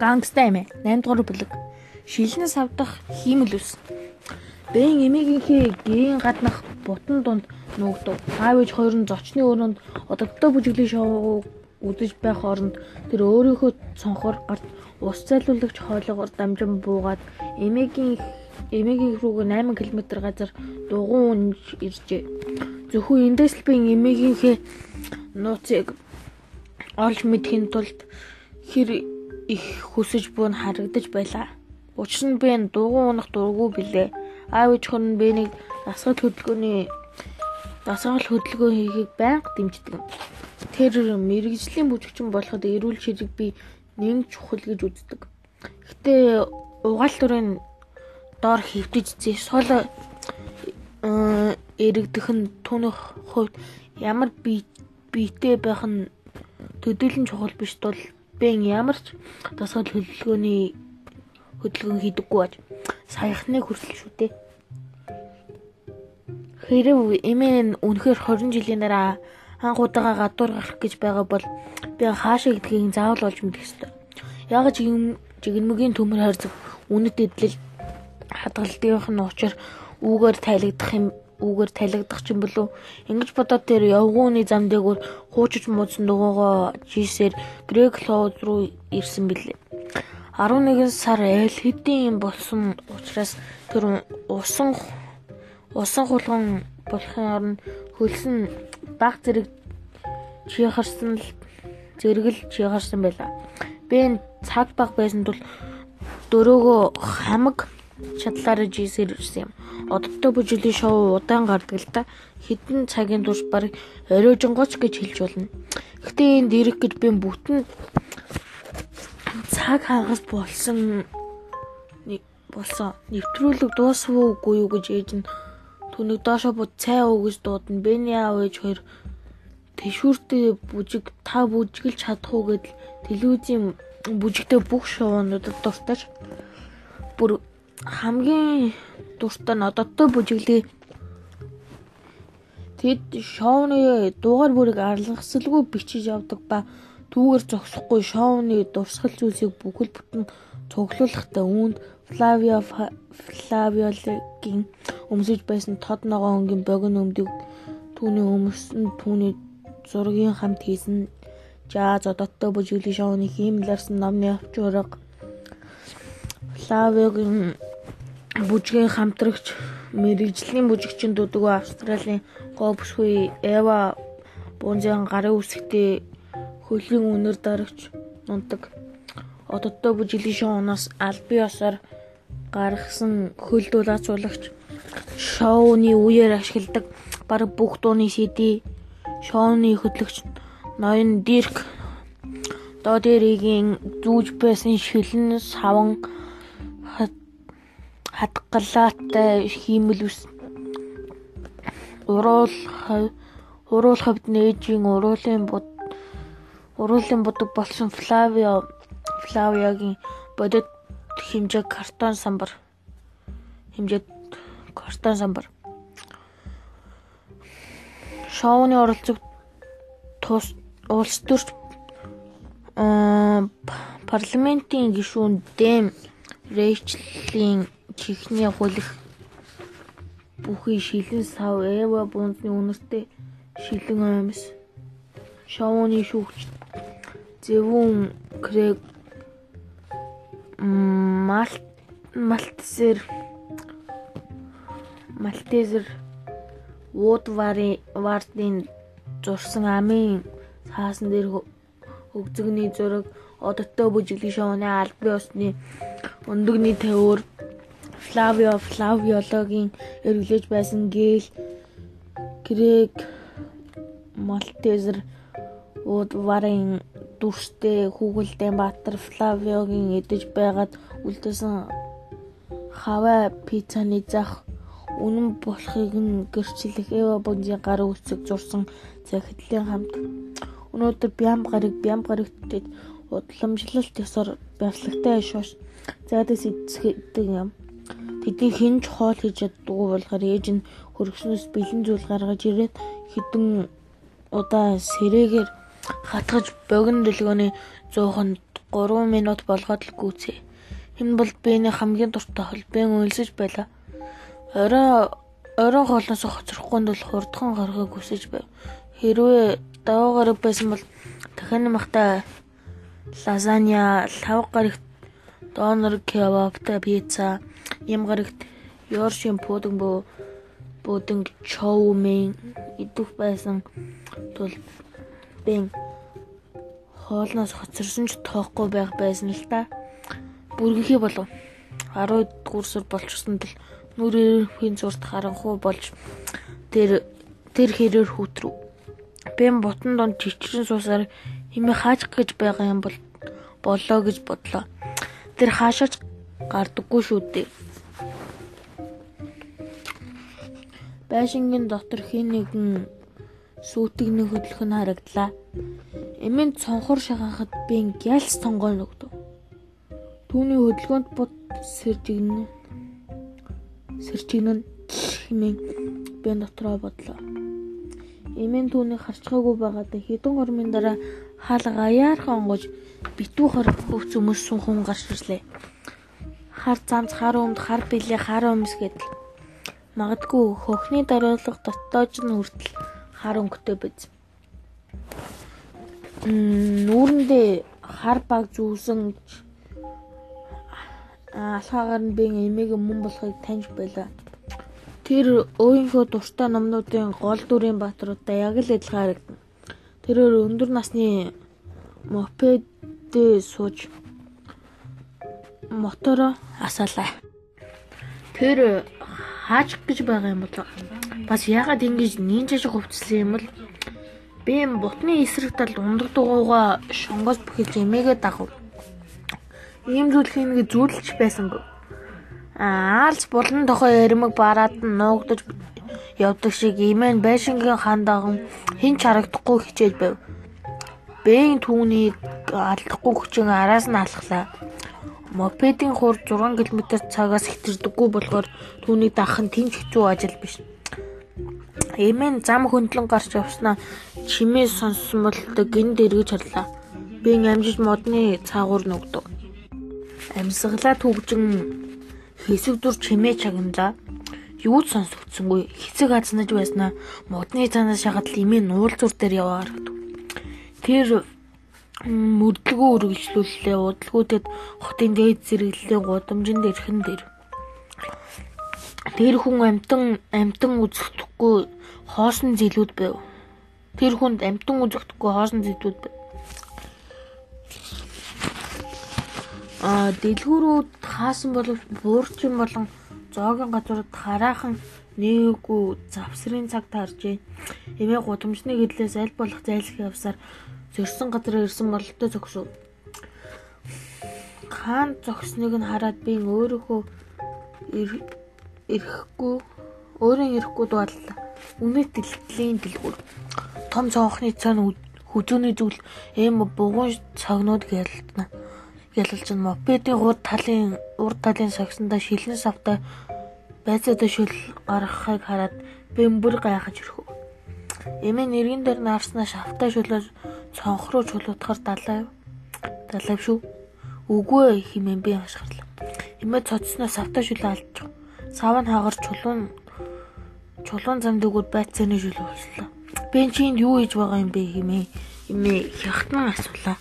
Гангста эмэ 8 дугаар бүлэг. Шилнэс авдах хиймэл ус. Бэн эмигийнхээ гэрийн гаднах бутан дунд нуугдав. Аав ээж хоёр нь зочны өрөөнд одогдоо бүжиглийн шоу үзэж байх оронд тэр өөрийнхөө цонхоор гарт ус зайлуулагч хоолоогоор дамжин буугаад эмигийн эмигийн рүүгээ 8 км газар дугуун иржээ. Зөвхөн эндээс л би эмигийнхээ нууцыг олж мэдхийн тулд хэр их хүсэж буй нь харагдаж байлаа. Учир нь би энэ дугуун унах дурггүй билээ. Аав ээж хүн бэнийг дасгал хөдөлгөөний дасгал хөдөлгөөн хийхийг байнга дэмждэг. Тэр мэрэгжлийн бүжигчин болоход эрүүл ширэг би нэг чухал гэж үздэг. Гэтэ угаал төрийн доор хөвтөж зэсгол эрэгдэх нь түүнийх хувьд ямар биетэй байх нь төдийлөн чухал биш тул бэн ямар ч дасгал хөдөлгөөний хөдөлгөөн хийдэггүй бач саяхны хүртэл шүү дээ. Хэрэг эмээ үнэхээр 20 жилийн дараа анх удаага гадуур гарах гэж байгаа бол би хаашаа гэдгийг заавал олж мэдэх ёстой. Яг жигнэмгийн төмөр харьцаг үнэт эдлэл хадгалтынх нь учир үүгээр тайлагдах юм үүгээр талигдах ч юм болов ингэж бодоод тэр явгууны зам дээгүүр хуучиж мууцсан дугуйгоо жийсээр грек лоуд руу ирсэн билээ 11 сар айл хэдийн болсон учраас тэр усан усан хулган болохын оронд хөлсөн баг зэрэг чихарсан л зэрэгэл чихарсан байлаа. Би цаг баг байсан тул дөрөөгөө хамаг чадлаараа жийсээр ирсэн юм. Оддоо бүжилийн шоу удаан гардаг л та. Хэдэн цагийн турш баг оройжонгоч гэж хэлж болно. Гэхдээ энд ирэх гэж би бүтэн цаг хагас болсон болсон. Нэвтрүүлэг дуусвуу үгүй юу гэж ээж нь түүнийг доошо бод цай гэж дуудана. Бэний аав ээж хоёр тэшүүртэй бүжиг та бүжиглж чадах уу гэдэл телевизийн бүжигтэй бүх шоунуудад дуртаж бүр хамгийн дуртай нодоттой бүжиглээ. Тэд шоуны дугаар бүрийг аргалгасалгүй бичиж явдаг ба түүгээр зогсохгүй шоуны дурсгал зүйлсийг бүхэл бүтэн цуглуулгатай үүнд Флавио Флавиогийн өмсөж байсан тод ногоонгийн богино өмдөг түүний өмсөн түүний зургийн хамт хийсэн жаз одоттой бүжиглийн шоуны хиймлэрсэн номны авч ураг Флавиогийн бүжгийн хамтрагч мэрэгжлийн бүжигчин дүүдгөө Австралийн говьсгүй Эва Бунзан гарын үсгтээ хөлийн үнэр дарагч нундаг. Ододтой бүжиглийн шоунаас албан ёсоор гаргасан хөл дулаацуулагч шоуны үеэр ашигладаг баг бүх дууны CD шоуны хөтлөгч ноён Дирк Додеригийн зүүж байсан шилэн саван хадгалаатай хиймэл ус уруул уруул хавьд нээжийн уруулын бод уруулын бодог болсон Флавио Флавиагийн бодит хэмжээ картон самбар. Хэмжээ картон самбар. Шоуны оролцог тус улс төрч парламентийн гишүүн Дэм Рэйчлийн чихний хулих бүхий шилэн сав Эва бунзны үнэртэй шилэн аймс. Шоуны шүүгч Зэвүүн Крэг Малт Малтсэр Малтезер Вудвари Вардын зурсан амын цаасан дээр хөгзөгний зураг одоттой бүжиглэх шоуны албан ёсны өндөгний тавиур Флавио Флавиологийн эргэлж байсан Гэл Грек Малтезер Удварын дүрстэй хүүгэлдэн Баатар Флавиогийн эдэж байгаад үлдээсэн хаваа пиццаны зах үнэн болохыг нь гэрчлэх Эва Бонзийн гар үсэг зурсан захидлын хамт. Өнөөдөр Бям гарыг Бям гарагтд удламжлалт ёсоор бяцлагтай шууш зайдас эзэхдэг юм. Тэдний хэн ч хоол хийж чаддгүй болохоор ээж нь хөргснөөс бэлэн зүйл гаргаж ирээд хідэн удаа сэрээгээр хатгаж богино дэлгөөний 100-нд 3 минут болгоод л гүйцээ. Энэ бол биений хамгийн дуртай хол. Би үйлсэж байла. Орой орой хоолноос хоцрохгүй бол хурдхан гарахыг хүсэж байв. Хэрвээ даваа гараг байсан бол дахин махта лазанья, лав гарагт донор кебабта пицца, ям гарагт ёршин пудан бо будинг чоумен идэх байсан тул бэн хоолноос хоцорсон ч тоохгүй байх байсан л та. Бүргэхий болов. 10 дуусар болчихсон тул нүрийн зурд харанхуй болж тэр тэр хэрээр хүүтрүү. Бэм бутан донд чичрэн суусаар химээ хаачих гэж байгаа юм бол болоо гэж бодлоо. Тэр хаашаач гардаггүй шүү дээ. Байшингийн дотор хин нэгэн сүйтгэний хөдлөх нь харагдлаа. Эмийн цонхор шахахад би гялс тонгоо нөгдөв. Түүний хөдөлгөөнд бут сэржигнэ. Сэржигнэн хэмээн би дотроо бодлоо. Эмийн түүнийг харцгаагүй байгаад хэдэн гормын дараа хаал гаяархан онгож битүү хор хөвц өмссөн хүн гарч ирлээ. Хар замц, хар өмд, хар билээ, хар өмс гэдэл. Магадгүй хөхний дараалга дотоож нь хүртэл хар өнгөтэй биз. Нүүрэндээ хар баг зүүсэн алхаагаар нь би эмээг мөн болохыг таньж байлаа. Тэр өөрийнхөө дуртай номнуудын гол дүрийн баатруудтай яг л адилхан харагдана. Тэрээр өндөр насны мопедээ сууж мотороо асаалаа. Тэр хаачих гэж байгаа юм бол бас ягаад ингэж нинжаж хувцсан юм бол би бутны эсрэг талд ундаг дугуйгаа шонгоос бүхэж эмээгээ дагав. Ийм зүйл хийнэ гэж зүйлч байсангүй. Аалц булан тохой ярмаг бараад нь нуугдаж явдаг шиг имэн байшингийн хандаган хин ч харагдахгүй хичээж байв. Бэйн түүнийг алдахгүй хүчин араас нь алхлаа. Мопедийн хурд 6 км цагаас хэтэрдэггүй болохоор түүнийг дагах нь тэнч хэцүү ажил биш. Эмэн зам хөндлөн гарч явснаа чимээ сонссон бол гинд эргэж харлаа. Би амжиж модны цаагуур нүгдэв. Амьсгалаа төгжин хэсэг дур чимээ чагналаа. Юу ч сонсогдсонгүй. Хэцэг азнаж байснаа модны цанаас шахаад имийн нуул зүр дээр яваа харагд. Тэр мөрдлгөө үргэлжлүүллээ. Удалгүйтэд хотын дээд зэрэглэлийн гудамжинд ирхэн дээр. Тэр хүн амтан амтан үзэхдэггүй хоосон зилүүд байв. Тэр хүнд амтан үзэхдэггүй хоосон зилүүд байв. а дэлгүүрүүд хаасан боловч буурчин болон зоогийн газрууд хараахан нээгүй завсрын цаг тааржээ. Эмээ гудамжны гэдлээс аль болох зайлсхий явсаар зөрсөн газар ирсэн бололтой зогсов. Хаан зогсныг нь хараад би өөрөөхөө ирэхгүй өөрөө ирэхгүй дуудлаа. Үнэт дэлгэлийн дэлгүүр. Том цонхны цаана хүзүүний зүйл эм бугуун цагнууд гялтна ялалж нь мопедийн урд талын урд талын согсондоо шилэн савтай байцаатай шүл гаргахыг хараад бэмбэр гайхаж өрхөв. Эмээ нэргэн дээр наарснаа шавтай шүлээр цонх руу чулуутахаар далай далай шүү. Үгүй хэмээн би хашгирлаа. Эмээ цоцсноо савтай шүлээ алдчих. Сав нь хагарч чулуун чулуун зам дэгүүд байцааны шүлээ болслоо. Би чинд юу хийж байгаа юм бэ хэмээн эмээ хягтан асуулаа.